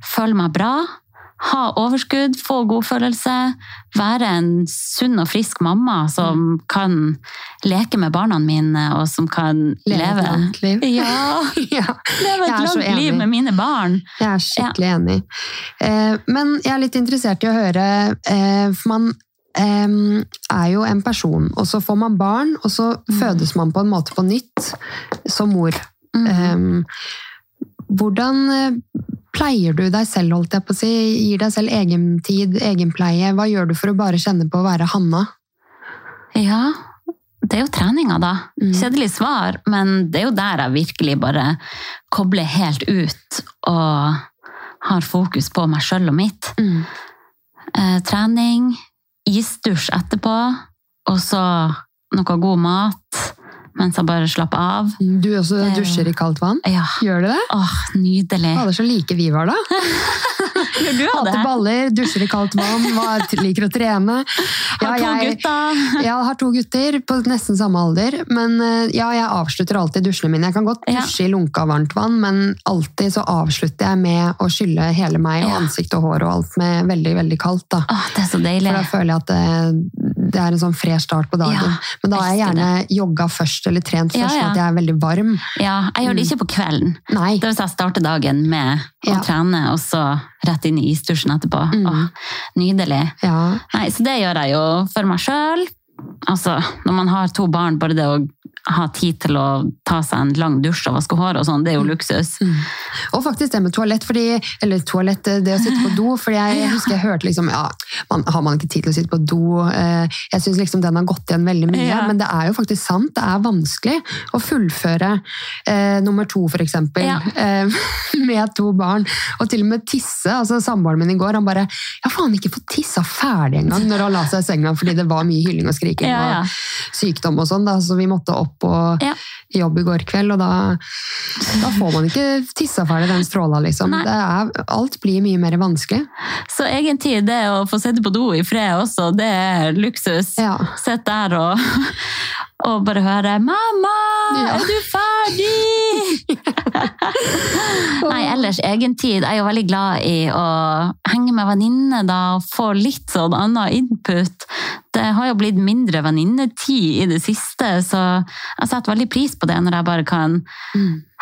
føle meg bra, ha overskudd, få godfølelse, være en sunn og frisk mamma som kan leke med barna mine, og som kan Leve leve, et langt liv. (laughs) Ja, (laughs) ja. leve et langt liv med mine barn. Jeg er skikkelig enig. Eh, men jeg er litt interessert i å høre eh, For man eh, er jo en person, og så får man barn, og så fødes man på en måte på nytt som mor. Mm. Hvordan eh, pleier du deg selv, holdt jeg på å si? Gir deg selv egentid, egenpleie? Hva gjør du for å bare kjenne på å være Hanna? Ja, det er jo treninga, da. Mm. Kjedelig svar, men det er jo der jeg virkelig bare kobler helt ut og har fokus på meg sjøl og mitt. Mm. Eh, trening, isdusj etterpå, og så noe god mat mens jeg bare slapper av. Du også Det- dusjer i kaldt vann? Ja, Gjør du det? åh, nydelig. Fader, så like vi var da. (laughs) Gjør du Hater det? baller, dusjer i kaldt vann, var, liker å trene. Ja, Har to jeg- gutter. (laughs) Jeg har to gutter på nesten samme alder, men eh, ja, jeg avslutter alltid dusjene mine. Jeg kan godt Ja. dusje i lunka varmt vann, men alltid så avslutter jeg med å skylle hele meg og Ja. ansikt og hår og alt med veldig, veldig kaldt. Da. Åh, det er så deilig. For da føler jeg at det, det er en sånn fresh start på dagen. Ja, men da har jeg gjerne jogga først, eller trent først, Ja, ja. sånn at jeg er veldig varm. Ja, jeg gjør det ikke på kvelden. Nei. Det vil si jeg starter dagen med å Ja. trene, og så rett inn i isdusjen etterpå. Mm. Åh, nydelig. Ja. Nei, så det gjør jeg jo for meg sjøl. Altså, når man har to barn, bare det å ha tid til å ta seg en lang dusj og vaske hår og sånn, det er jo luksus. Mm. Og faktisk det med toalett, fordi, eller toalett, det å sitte på do. For jeg, (laughs) husker jeg hørte liksom, ja, man, Har man ikke tid til å sitte på do? Eh, Jeg syns liksom den har gått igjen veldig mye. Ja. Men det er jo faktisk sant. Det er vanskelig å fullføre eh, nummer to, for eksempel, Ja. eh, (laughs) med to barn. Og til og med tisse. altså Samboeren min i går han bare Jeg har faen ikke fått tissa ferdig engang når han la seg i senga fordi det var mye hylling og skriking og sykdom og sånn. da, Så vi måtte opp på Ja. Jobb i går kveld, og da da får man ikke tissa ferdig den stråla, liksom. Det er, alt blir mye mer vanskelig. Så egentlig det å få sitte på do i fred også, det er luksus. Ja. Sitt der og, og bare høre 'Mamma, Ja. er du ferdig?' (laughs) Nei, ellers egentid. Jeg er jo veldig glad i å henge med venninner da, og få litt sånn annen input. Det har jo blitt mindre venninnetid i det siste, så jeg setter veldig pris på det når jeg bare kan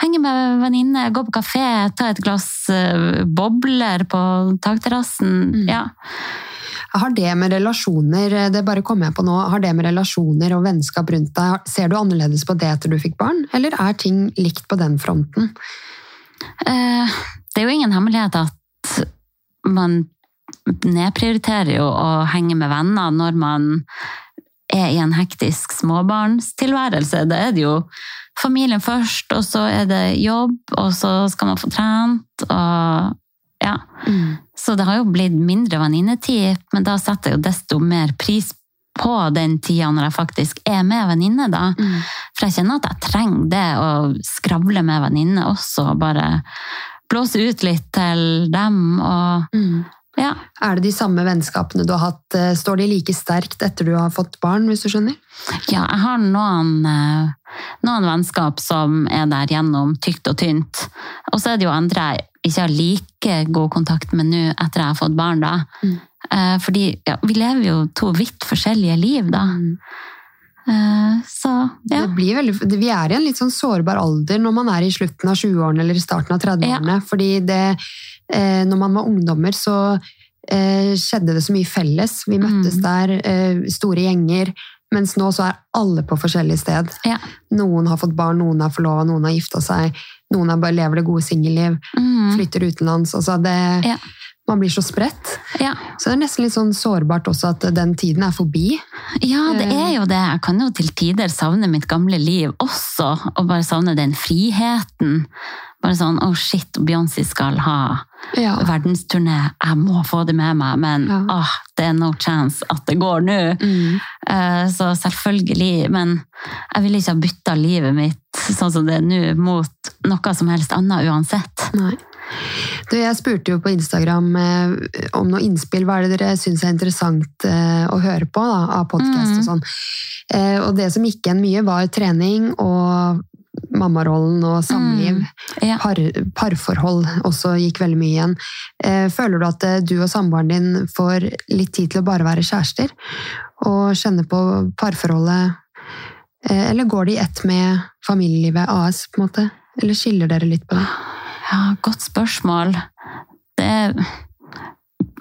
henge med venninne, gå på kafé, ta et glass eh, bobler på takterrassen. Mm. Ja. Har det med relasjoner det bare kom jeg på nå, har det med relasjoner og vennskap rundt deg, ser du annerledes på det etter du fikk barn, eller er ting likt på den fronten? Eh, Det er jo ingen hemmelighet at man nedprioriterer jo å henge med venner når man er i en hektisk småbarnstilværelse. Da er det jo familien først, og så er det jobb, og så skal man få trent, og ja. Så det har jo blitt mindre venninnetid, men da setter jeg jo desto mer pris på den tida når jeg faktisk er med venninne, da. Mm. For jeg kjenner at jeg trenger det å skravle med venninne også, og bare blåse ut litt til dem, og Mm. Ja. Er det de samme vennskapene du har hatt, eh, står de like sterkt etter du har fått barn, hvis du skjønner? Ja, jeg har noen, eh, noen vennskap som er der gjennom tykt og tynt. Og så er det jo andre jeg ikke har like god kontakt med nå etter jeg har fått barn, da. Mm. Eh, Fordi ja, vi lever jo to vidt forskjellige liv, da. Mm. Så ja. Det blir veldig, vi er i en litt sånn sårbar alder når man er i slutten av 20-årene eller starten av 30-årene. Fordi det, eh, når man var ungdommer, så eh, skjedde det så mye felles. Vi møttes Mm. der, eh, store gjenger. Mens nå så er alle på forskjellig sted. Ja. Noen har fått barn, noen er forlova, noen har gifta seg. Noen er bare lever det gode singelliv, Mm. flytter utenlands. Altså det, Ja. Man blir så spredt. ja. Så det er nesten litt sånn sårbart også at den tiden er forbi. Ja, det er jo det. Jeg kan jo til tider savne mitt gamle liv også, og bare savne den friheten. Bare sånn oh shit, Beyoncé skal ha Ja. verdensturné, jeg må få det med meg, men Ja. ah, det er no chance at det går nå. Mm. Eh, Så selvfølgelig, men jeg ville ikke ha bytta livet mitt sånn som det er nå, mot noe som helst annet uansett. Nei. Du, jeg spurte jo på Instagram eh, om noe innspill. Hva er det dere syns er interessant eh, å høre på da, av podkast Mm. og sånn? Eh, og det som gikk igjen mye, var trening og mammarollen og samliv. Ja. Par, parforhold også gikk veldig mye igjen. Eh, føler du at eh, du og samboeren din får litt tid til å bare være kjærester? Og kjenne på parforholdet? Eh, eller går det i ett med familielivet AS, på en måte? Eller skiller dere litt på det? Ja, godt spørsmål. Det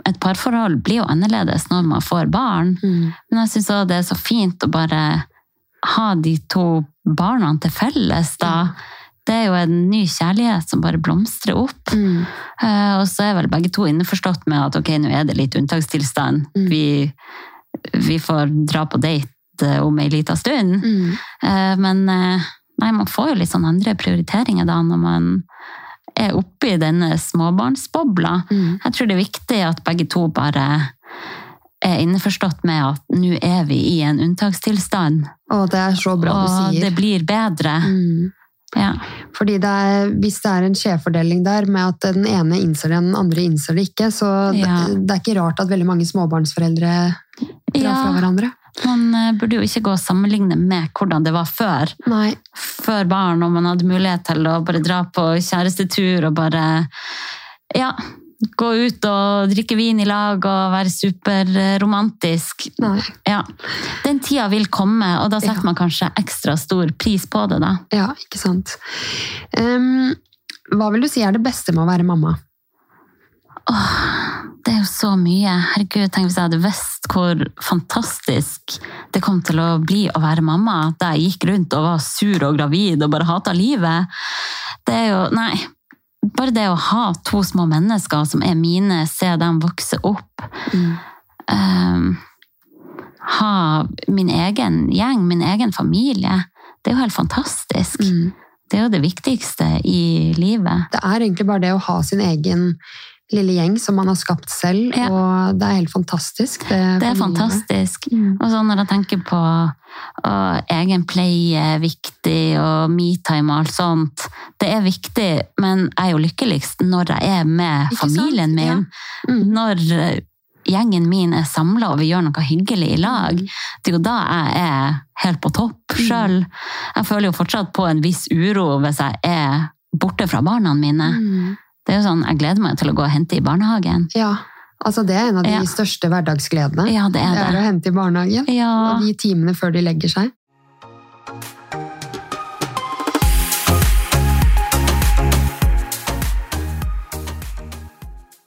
et parforhold blir jo annerledes når man får barn, Mm. men jeg syns også det er så fint å bare ha de to barna til felles, da. Det er jo en ny kjærlighet som bare blomstrer opp. Mm. Uh, Og så er vel begge to innforstått med at ok, nå er det litt unntakstilstand. Mm. Vi, vi får dra på date eh, om ei lita stund. Mm. Uh, Men uh, nei, man får jo litt sånn andre prioriteringer da, når man er oppe i denne småbarnsbobla. Mm. Jeg tror det er viktig at begge to bare er innforstått med at nå er vi i en unntakstilstand, Og det er så bra du sier. og det blir bedre. Mm. Ja. Fordi det er, hvis det er en skjevfordeling der med at den ene innser det, den andre innser det ikke, så Ja. det, det er ikke rart at veldig mange småbarnsforeldre drar Ja. fra hverandre. Man eh, burde jo ikke gå og sammenligne med hvordan det var før. Nei. Før barn, og man hadde mulighet til å bare dra på kjærestetur og bare ja, gå ut og drikke vin i lag og være superromantisk. Ja, den tida vil komme, og da setter Ja. man kanskje ekstra stor pris på det, da. Ja, ikke sant. Um, hva vil du si er det beste med å være mamma? Åh, Det er jo så mye. Herregud, tenk hvis jeg hadde visst hvor fantastisk det kom til å bli å være mamma. Da jeg gikk rundt og var sur og gravid og bare hata livet. Det er jo Nei. Bare det å ha to små mennesker som er mine, se dem vokse opp. Mm. um, ha min egen gjeng, min egen familie. Det er jo helt fantastisk. Mm. Det er jo det viktigste i livet. Det er egentlig bare det å ha sin egen lille gjeng som man har skapt selv, Ja. og det er helt fantastisk. Det, Det er fantastisk. Mm. Og så når jeg tenker på og egen pleie er viktig, og metime og alt sånt, det er viktig, men jeg er jo lykkeligst når jeg er med Ikke sant? familien min. Mm. Når eh, gjengen min er samla og vi gjør noe hyggelig i lag. Det er jo da jeg er helt på topp sjøl. Jeg føler jo fortsatt på en viss uro hvis jeg er borte fra barna mine. Mm. Det er jo sånn, Jeg gleder meg til å gå og hente i barnehagen. Ja, altså det er en av de Ja. største hverdagsgledene. Ja, det er det er å hente i barnehagen. Ja, Og de timene før de legger seg.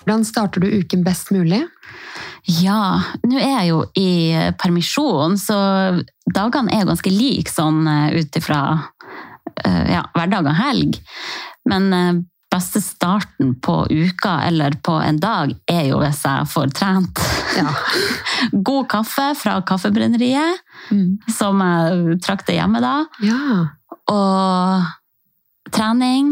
Hvordan starter du uken best mulig? Ja, nå er jeg jo i permisjon, så dagene er ganske like sånn eh, ut ifra eh, ja, hverdag og helg. Men eh, beste starten på uka eller på en dag er jo hvis jeg får trent. Ja. (laughs) God kaffe fra Kaffebrenneriet, Mm. som jeg trakter hjemme da. ja. Og trening.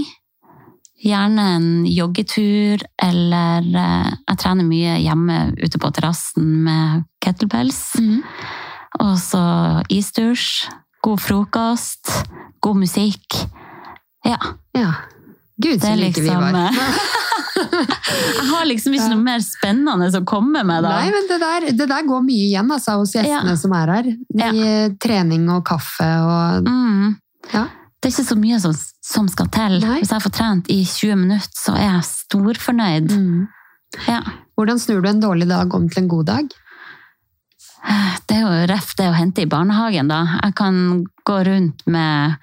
Gjerne en joggetur, eller eh, jeg trener mye hjemme ute på terrassen med kettlebells. Mm. Og så isdusj, god frokost, god musikk. Ja, ja. Gud, så like vi liksom var. (laughs) Jeg har liksom ikke noe mer spennende å komme med, da. Nei, men det der, det der går mye igjen altså, hos gjestene Ja. som er her. De, Trening og kaffe og Mm. Ja. Det er ikke så mye som, som skal til. Nei. Hvis jeg får trent i 20 minutter, så er jeg storfornøyd. Mm. Ja. Hvordan snur du en dårlig dag om til en god dag? Det er jo ref det å hente i barnehagen, da. Jeg kan gå rundt med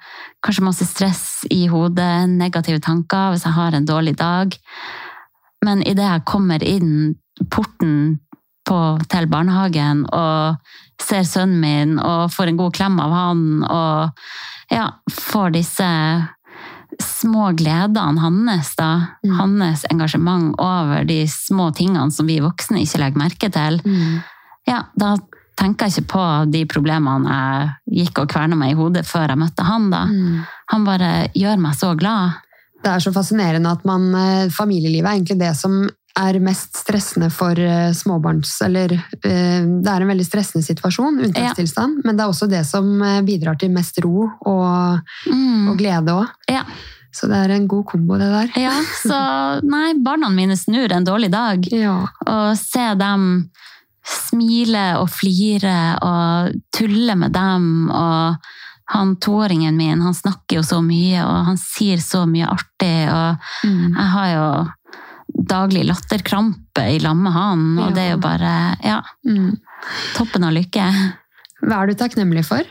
kanskje masse stress i hodet, negative tanker hvis jeg har en dårlig dag. Men idet jeg kommer inn porten på, til barnehagen og ser sønnen min og får en god klem av han og ja, får disse små gledene hans, da. Mm. Hans engasjement over de små tingene som vi voksne ikke legger merke til Mm. ja, da tenker jeg ikke på de problemene jeg gikk og kverna meg i hodet før jeg møtte han. da. Mm. Han bare gjør meg så glad. Det er så fascinerende at man, eh, familielivet er egentlig det som er mest stressende for eh, småbarns... Eller eh, det er en veldig stressende situasjon, unntakstilstand, men det er også det som bidrar til mest ro og, Mm. og glede òg. Ja. Så det er en god kombo, det der. ja, så nei, barna mine snur en dårlig dag. (laughs) Ja. Og se dem smile og flire og tulle med dem. Og han toåringen min, han snakker jo så mye, og han sier så mye artig. Og Mm. jeg har jo daglig latterkrampe i lag med han, og Ja. det er jo bare ja, Mm. toppen av lykke. Hva er du takknemlig for?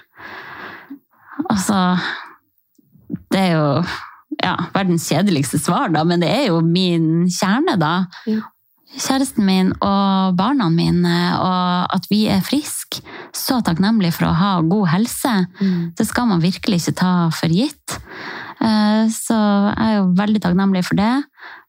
Altså Det er jo ja, verdens kjedeligste svar, da, men det er jo min kjerne, da. Ja. Kjæresten min og barna mine, og at vi er friske. Så takknemlig for å ha god helse. Mm. Det skal man virkelig ikke ta for gitt. Eh, Så jeg er jo veldig takknemlig for det.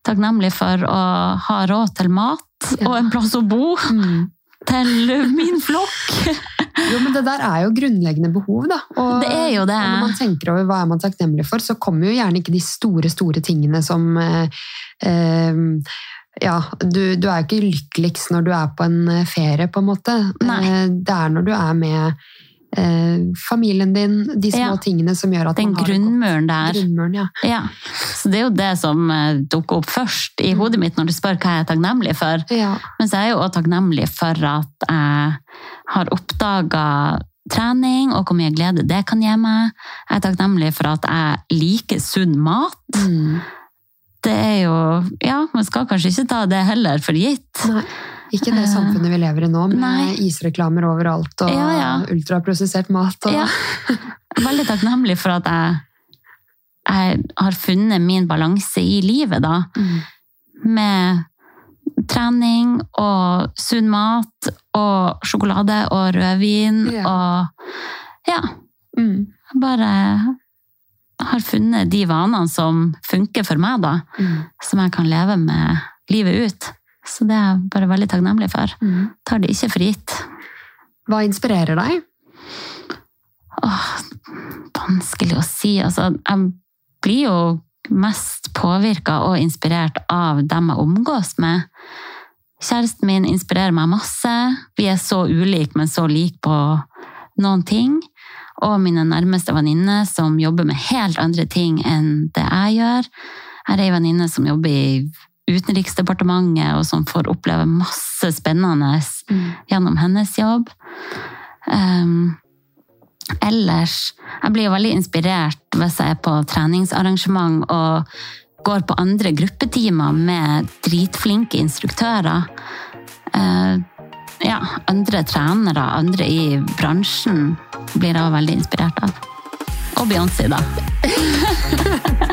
Takknemlig for å ha råd til mat Ja. og en plass å bo Mm. til min flokk. (laughs) Jo, men det der er jo grunnleggende behov, da. Og, Det er jo det. Og når man tenker over hva er man takknemlig for, så kommer jo gjerne ikke de store, store tingene som eh, eh, ja, du, du er jo ikke lykkeligst når du er på en eh, ferie, på en måte. Nei. Eh, Det er når du er med eh, familien din, de små Ja. tingene som gjør at Den man har grunnmuren der. Grunnmuren, ja. Ja, så det er jo det som eh, dukker opp først i hodet mitt når du spør hva jeg er takknemlig for. ja. Men så er jeg jo også takknemlig for at jeg har oppdaga trening, og hvor mye glede det kan gi meg. Jeg er takknemlig for at jeg liker sunn mat. Mm. Det er jo Ja, man skal kanskje ikke ta det heller for gitt. Nei. Ikke det samfunnet vi lever i nå, med nei. isreklamer overalt og Ja, ja. ultraprosessert mat. Og, Ja. Veldig takknemlig for at jeg, jeg har funnet min balanse i livet, da. Mm. med trening og sunn mat og sjokolade og rødvin og ja, Mm. bare har funnet de vanene som funker for meg, da. Mm. Som jeg kan leve med livet ut. Så det er jeg bare veldig takknemlig for. Mm. Tar det ikke for gitt. Hva inspirerer deg? Åh, vanskelig å si. Altså, jeg blir jo mest påvirka og inspirert av dem jeg omgås med. Kjæresten min inspirerer meg masse. Vi er så ulike, men så like på noen ting. Og mine nærmeste venninner som jobber med helt andre ting enn det jeg gjør. Her er ei venninne som jobber i Utenriksdepartementet, og som får oppleve masse spennende gjennom hennes jobb. Um, ellers Jeg blir jo veldig inspirert hvis jeg er på treningsarrangement og går på andre gruppetimer med dritflinke instruktører. Eh, ja, andre trenere, andre i bransjen blir jeg veldig inspirert av. Og Beyoncé, da. (laughs)